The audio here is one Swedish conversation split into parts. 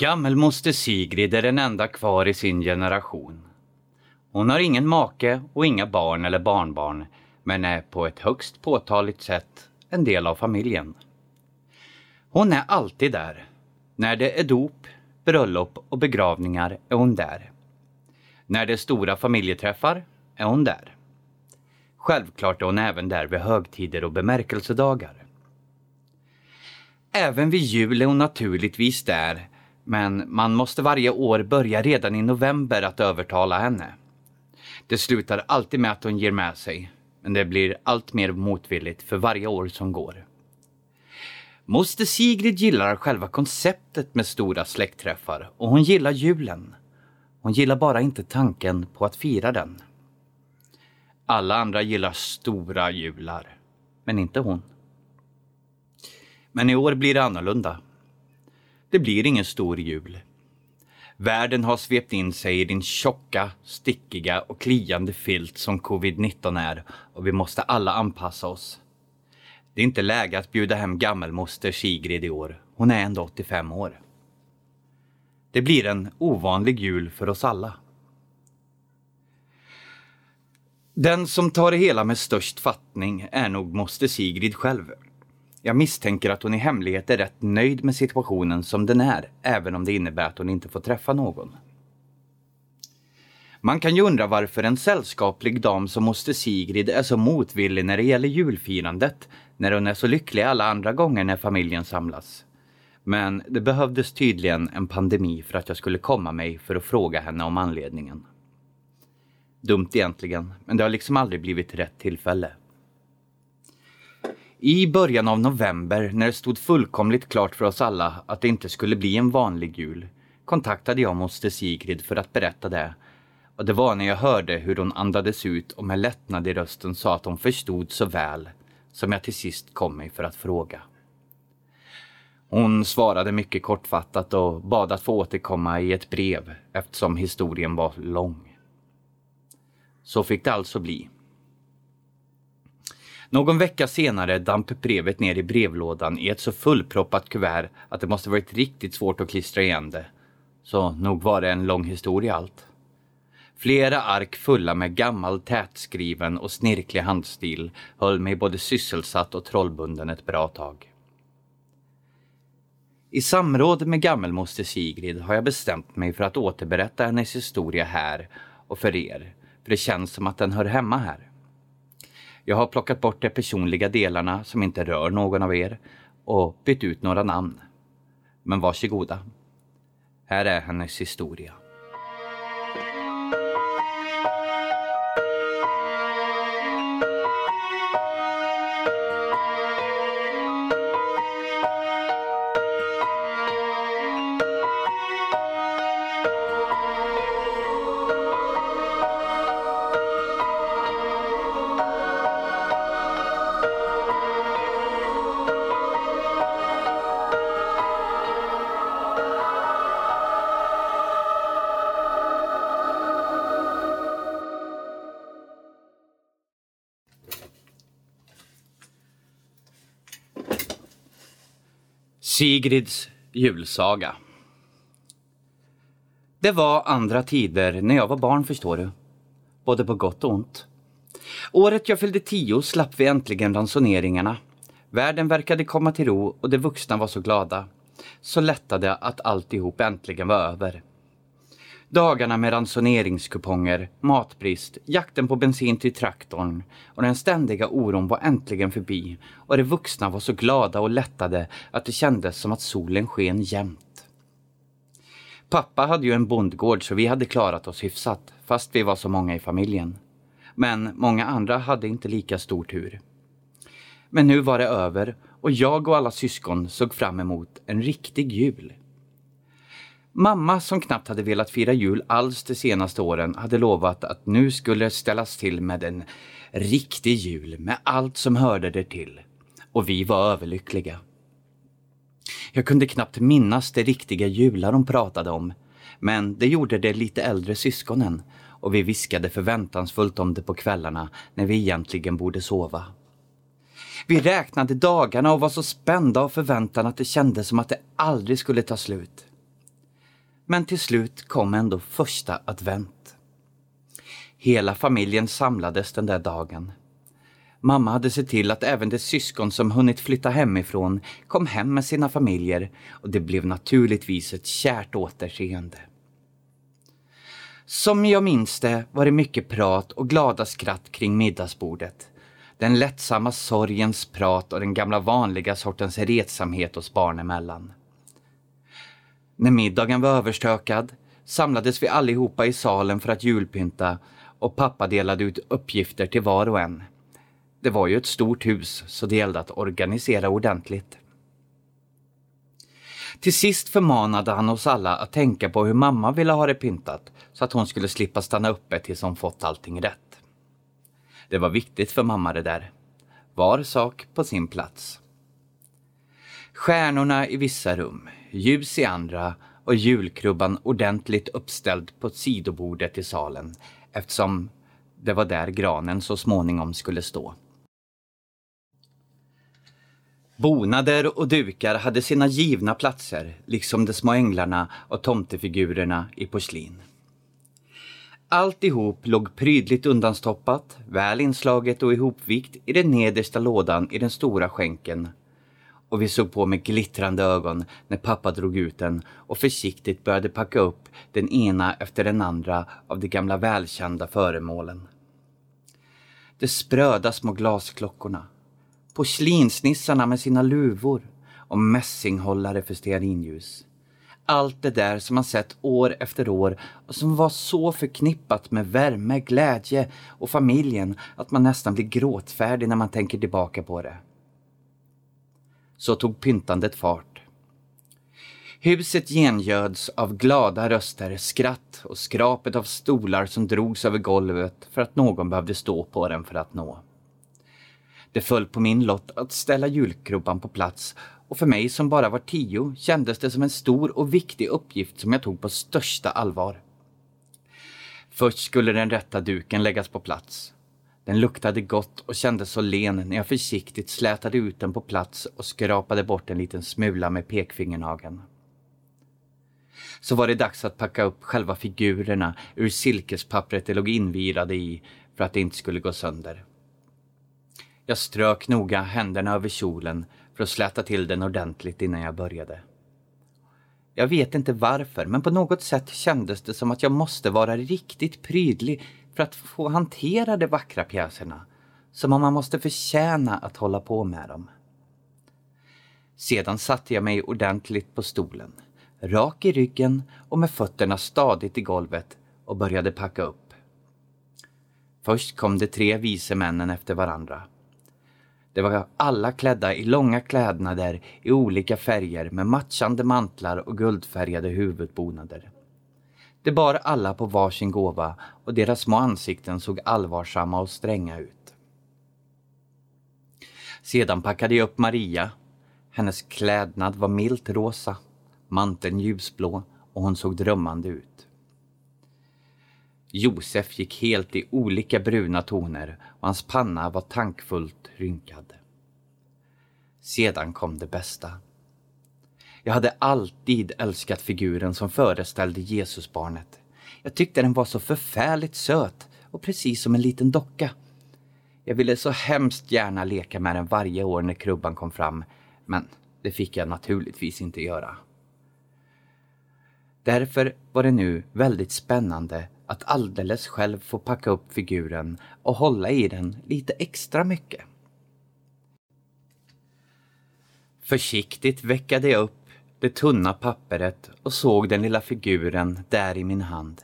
Gammelmoster Sigrid är den enda kvar i sin generation. Hon har ingen make och inga barn eller barnbarn, men är på ett högst påtagligt sätt en del av familjen. Hon är alltid där. När det är dop, bröllop och begravningar är hon där. När det är stora familjeträffar är hon där. Självklart är hon även där vid högtider och bemärkelsedagar. Även vid jul är hon naturligtvis där, men man måste varje år börja redan i november att övertala henne. Det slutar alltid med att hon ger med sig, men det blir allt mer motvilligt för varje år som går. Moster Sigrid gillar själva konceptet med stora släktträffar och hon gillar julen. Hon gillar bara inte tanken på att fira den. Alla andra gillar stora jular, men inte hon. Men i år blir det annorlunda. Det blir ingen stor jul. Världen har svept in sig i din tjocka, stickiga och kliande filt som covid-19 är och vi måste alla anpassa oss. Det är inte läge att bjuda hem gammelmoster Sigrid i år. Hon är ändå 85 år. Det blir en ovanlig jul för oss alla. Den som tar det hela med störst fattning är nog moster Sigrid själv. Jag misstänker att hon i hemlighet är rätt nöjd med situationen som den är, även om det innebär att hon inte får träffa någon. Man kan ju undra varför en sällskaplig dam som moster Sigrid är så motvillig när det gäller julfirandet, när hon är så lycklig alla andra gånger när familjen samlas. Men det behövdes tydligen en pandemi för att jag skulle komma mig för att fråga henne om anledningen. Dumt egentligen, men det har liksom aldrig blivit rätt tillfälle. I början av november, när det stod fullkomligt klart för oss alla att det inte skulle bli en vanlig jul, kontaktade jag moster Sigrid för att berätta det. Och det var när jag hörde hur hon andades ut och med lättnad i rösten sa att hon förstod så väl, som jag till sist kom mig för att fråga. Hon svarade mycket kortfattat och bad att få återkomma i ett brev eftersom historien var lång. Så fick det alltså bli. Någon vecka senare damp brevet ner i brevlådan i ett så fullproppat kuvert att det måste varit riktigt svårt att klistra igen det. Så nog var det en lång historia allt. Flera ark fulla med gammal tätskriven och snirklig handstil höll mig både sysselsatt och trollbunden ett bra tag. I samråd med gammelmoster Sigrid har jag bestämt mig för att återberätta hennes historia här och för er, för det känns som att den hör hemma här. Jag har plockat bort de personliga delarna som inte rör någon av er och bytt ut några namn. Men varsågoda. Här är hennes historia. Sigrids julsaga. Det var andra tider när jag var barn förstår du. Både på gott och ont. Året jag fyllde tio slapp vi äntligen ransoneringarna. Världen verkade komma till ro och de vuxna var så glada. Så lättade att alltihop äntligen var över. Dagarna med ransoneringskuponger, matbrist, jakten på bensin till traktorn och den ständiga oron var äntligen förbi och de vuxna var så glada och lättade att det kändes som att solen sken jämt. Pappa hade ju en bondgård så vi hade klarat oss hyfsat, fast vi var så många i familjen. Men många andra hade inte lika stor tur. Men nu var det över och jag och alla syskon såg fram emot en riktig jul. Mamma, som knappt hade velat fira jul alls de senaste åren, hade lovat att nu skulle ställas till med en riktig jul med allt som hörde det till. Och vi var överlyckliga. Jag kunde knappt minnas de riktiga jular hon pratade om, men det gjorde de lite äldre syskonen och vi viskade förväntansfullt om det på kvällarna när vi egentligen borde sova. Vi räknade dagarna och var så spända av förväntan att det kändes som att det aldrig skulle ta slut. Men till slut kom ändå första advent. Hela familjen samlades den där dagen. Mamma hade sett till att även de syskon som hunnit flytta hemifrån kom hem med sina familjer och det blev naturligtvis ett kärt återseende. Som jag minns det var det mycket prat och glada skratt kring middagsbordet. Den lättsamma sorgens prat och den gamla vanliga sortens retsamhet oss barn emellan. När middagen var överstökad samlades vi allihopa i salen för att julpynta och pappa delade ut uppgifter till var och en. Det var ju ett stort hus så det gällde att organisera ordentligt. Till sist förmanade han oss alla att tänka på hur mamma ville ha det pyntat så att hon skulle slippa stanna uppe tills hon fått allting rätt. Det var viktigt för mamma det där. Var sak på sin plats. Stjärnorna i vissa rum, ljus i andra och julkrubban ordentligt uppställd på sidobordet i salen eftersom det var där granen så småningom skulle stå. Bonader och dukar hade sina givna platser, liksom de små änglarna och tomtefigurerna i porslin. Alltihop låg prydligt undanstoppat, väl inslaget och ihopvikt i den nedersta lådan i den stora skänken. Och vi såg på med glittrande ögon när pappa drog ut den och försiktigt började packa upp den ena efter den andra av de gamla välkända föremålen. De spröda små glasklockorna, porslinsnissarna med sina luvor och mässinghållare för stearinljus. Allt det där som man sett år efter år och som var så förknippat med värme, glädje och familjen att man nästan blir gråtfärdig när man tänker tillbaka på det. Så tog pyntandet fart. Huset gengöds av glada röster, skratt och skrapet av stolar som drogs över golvet för att någon behövde stå på den för att nå. Det föll på min lott att ställa julkrubban på plats och för mig som bara var tio kändes det som en stor och viktig uppgift som jag tog på största allvar. Först skulle den rätta duken läggas på plats. Den luktade gott och kändes så len när jag försiktigt slätade ut den på plats och skrapade bort en liten smula med pekfingernageln. Så var det dags att packa upp själva figurerna ur silkespappret de låg invirade i för att det inte skulle gå sönder. Jag strök noga händerna över kjolen för att släta till den ordentligt innan jag började. Jag vet inte varför, men på något sätt kändes det som att jag måste vara riktigt prydlig för att få hantera de vackra pjäserna. Som om man måste förtjäna att hålla på med dem. Sedan satte jag mig ordentligt på stolen, rak i ryggen och med fötterna stadigt i golvet och började packa upp. Först kom de tre vise männen efter varandra De var alla klädda i långa klädnader i olika färger med matchande mantlar och guldfärgade huvudbonader. De bar alla på varsin gåva och deras små ansikten såg allvarsamma och stränga ut. Sedan packade jag upp Maria. Hennes klädnad var milt rosa, manteln ljusblå och hon såg drömmande ut. Josef gick helt i olika bruna toner och hans panna var tankfullt rynkad. Sedan kom det bästa. Jag hade alltid älskat figuren som föreställde Jesusbarnet. Jag tyckte den var så förfärligt söt och precis som en liten docka. Jag ville så hemskt gärna leka med den varje år när krubban kom fram, men det fick jag naturligtvis inte göra. Därför var det nu väldigt spännande att alldeles själv få packa upp figuren och hålla i den lite extra mycket. Försiktigt veckade jag upp det tunna papperet och såg den lilla figuren där i min hand.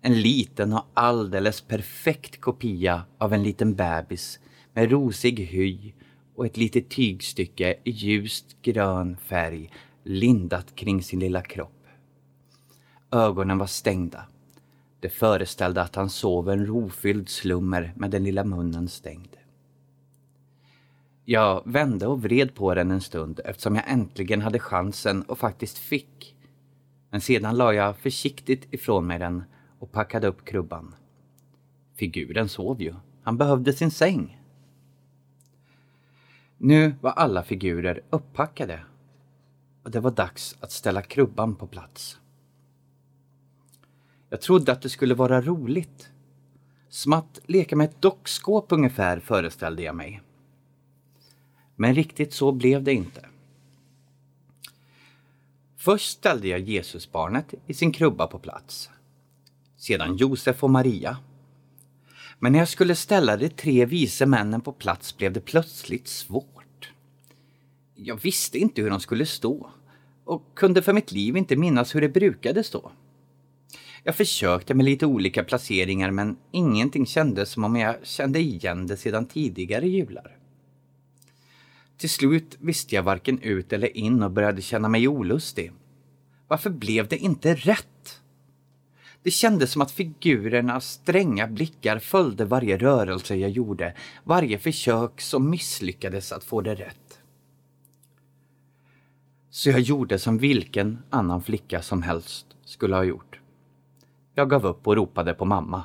En liten och alldeles perfekt kopia av en liten bebis med rosig hy och ett litet tygstycke i ljust grön färg lindat kring sin lilla kropp. Ögonen var stängda. Det föreställde att han sov en rofylld slummer med den lilla munnen stängd. Jag vände och vred på den en stund eftersom jag äntligen hade chansen och faktiskt fick. Men sedan la jag försiktigt ifrån mig den och packade upp krubban. Figuren sov ju. Han behövde sin säng. Nu var alla figurer upppackade och det var dags att ställa krubban på plats. Jag trodde att det skulle vara roligt. Som att leka med ett dockskåp ungefär föreställde jag mig. Men riktigt så blev det inte. Först ställde jag Jesusbarnet i sin krubba på plats. Sedan Josef och Maria. Men när jag skulle ställa de tre vise männen på plats blev det plötsligt svårt. Jag visste inte hur de skulle stå och kunde för mitt liv inte minnas hur det brukade stå. Jag försökte med lite olika placeringar men ingenting kändes som om jag kände igen det sedan tidigare jular. Till slut visste jag varken ut eller in och började känna mig olustig. Varför blev det inte rätt? Det kändes som att figurernas stränga blickar följde varje rörelse jag gjorde, varje försök som misslyckades att få det rätt. Så jag gjorde som vilken annan flicka som helst skulle ha gjort. Jag gav upp och ropade på mamma.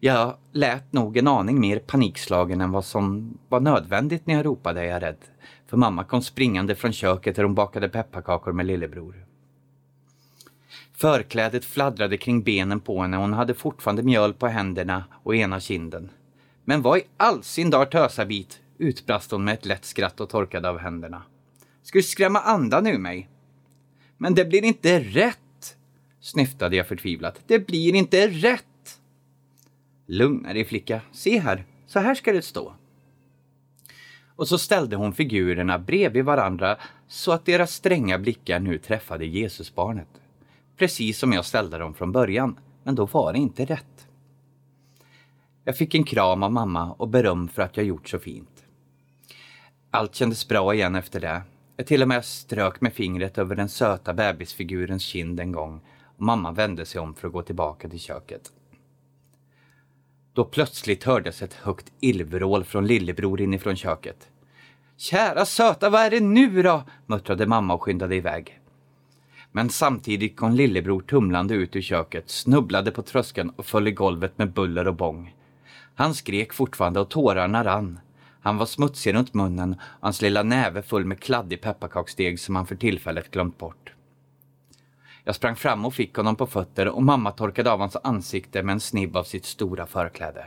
Jag lät nog en aning mer panikslagen än vad som var nödvändigt när jag ropade, är jag rädd. För mamma kom springande från köket där hon bakade pepparkakor med lillebror. Förklädet fladdrade kring benen på henne och hon hade fortfarande mjöl på händerna och ena kinden. Men vad i all sin dar tösabit, utbrast hon med ett lätt skratt och torkade av händerna. Ska du skrämma andan ur mig? Men det blir inte rätt, snyftade jag förtvivlat. Det blir inte rätt! Lugna dig flicka, se här, så här ska det stå. Och så ställde hon figurerna bredvid varandra så att deras stränga blickar nu träffade Jesusbarnet. Precis som jag ställde dem från början, men då var det inte rätt. Jag fick en kram av mamma och beröm för att jag gjort så fint. Allt kändes bra igen efter det. Jag till och med strök med fingret över den söta bebisfigurens kind en gång och mamma vände sig om för att gå tillbaka till köket. Då plötsligt hördes ett högt illvrål från lillebror inifrån köket. Kära söta, vad är det nu då? muttrade mamma och skyndade iväg. Men samtidigt kom lillebror tumlande ut ur köket, snubblade på tröskeln och föll i golvet med buller och bång. Han skrek fortfarande och tårarna rann. Han var smutsig runt munnen och hans lilla näve full med kladdig pepparkaksdeg som han för tillfället glömt bort. Jag sprang fram och fick honom på fötter och mamma torkade av hans ansikte med en snibb av sitt stora förkläde.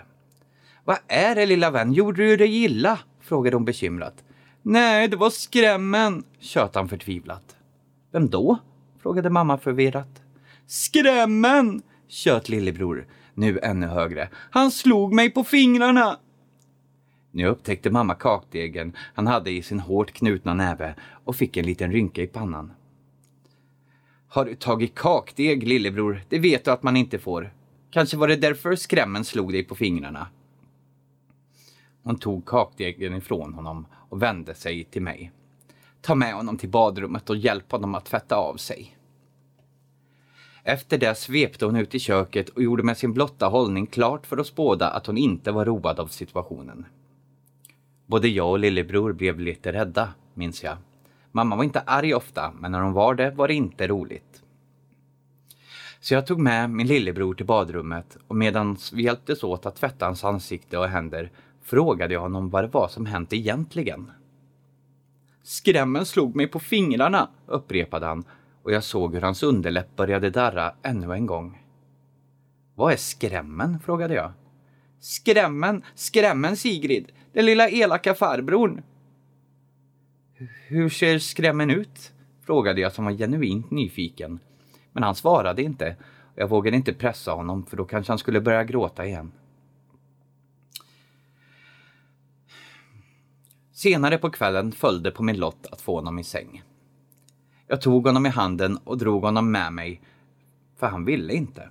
Vad är det lilla vän, gjorde du dig illa? frågade hon bekymrat. Nej, det var skrämmen, tjöt han förtvivlat. Vem då? frågade mamma förvirrat. Skrämmen, tjöt lillebror, nu ännu högre. Han slog mig på fingrarna. Nu upptäckte mamma kakdegen han hade i sin hårt knutna näve och fick en liten rynka i pannan. Har du tagit kakdeg, lillebror? Det vet du att man inte får. Kanske var det därför skrämmen slog dig på fingrarna. Hon tog kakdegen ifrån honom och vände sig till mig. Ta med honom till badrummet och hjälp honom att tvätta av sig. Efter det svepte hon ut i köket och gjorde med sin blotta hållning klart för oss båda att hon inte var road av situationen. Både jag och lillebror blev lite rädda, minns jag. Mamma var inte arg ofta, men när hon var det var det inte roligt. Så jag tog med min lillebror till badrummet och medan vi hjälptes åt att tvätta hans ansikte och händer frågade jag honom vad det var som hänt egentligen. Skrämmen slog mig på fingrarna, upprepade han och jag såg hur hans underläpp började darra ännu en gång. Vad är skrämmen? frågade jag. Skrämmen, skrämmen Sigrid, den lilla elaka farbrorn, hur ser skrämmen ut? Frågade jag som var genuint nyfiken. Men han svarade inte jag vågade inte pressa honom för då kanske han skulle börja gråta igen. Senare på kvällen följde på min lott att få honom i säng. Jag tog honom i handen och drog honom med mig, för han ville inte.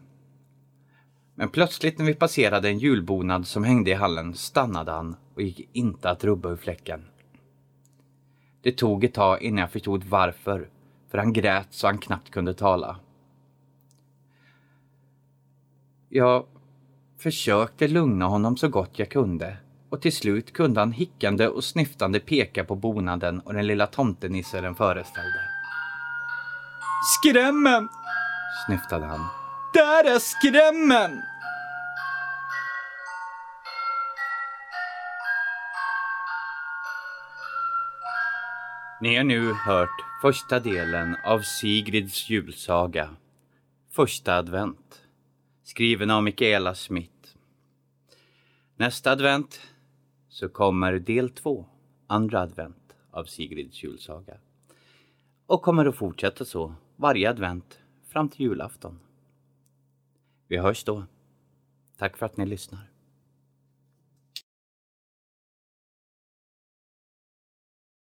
Men plötsligt när vi passerade en julbonad som hängde i hallen stannade han och gick inte att rubba ur fläcken. Det tog ett tag innan jag förstod varför, för han grät så han knappt kunde tala. Jag försökte lugna honom så gott jag kunde och till slut kunde han hickande och snyftande peka på bonaden och den lilla tomtenissen den föreställde. Skrämmen! snyftade han. Där är skrämmen! Ni har nu hört första delen av Sigrids julsaga Första advent. Skriven av Michaela Smith. Nästa advent så kommer del två, andra advent av Sigrids julsaga. Och kommer att fortsätta så varje advent fram till julafton. Vi hörs då. Tack för att ni lyssnar.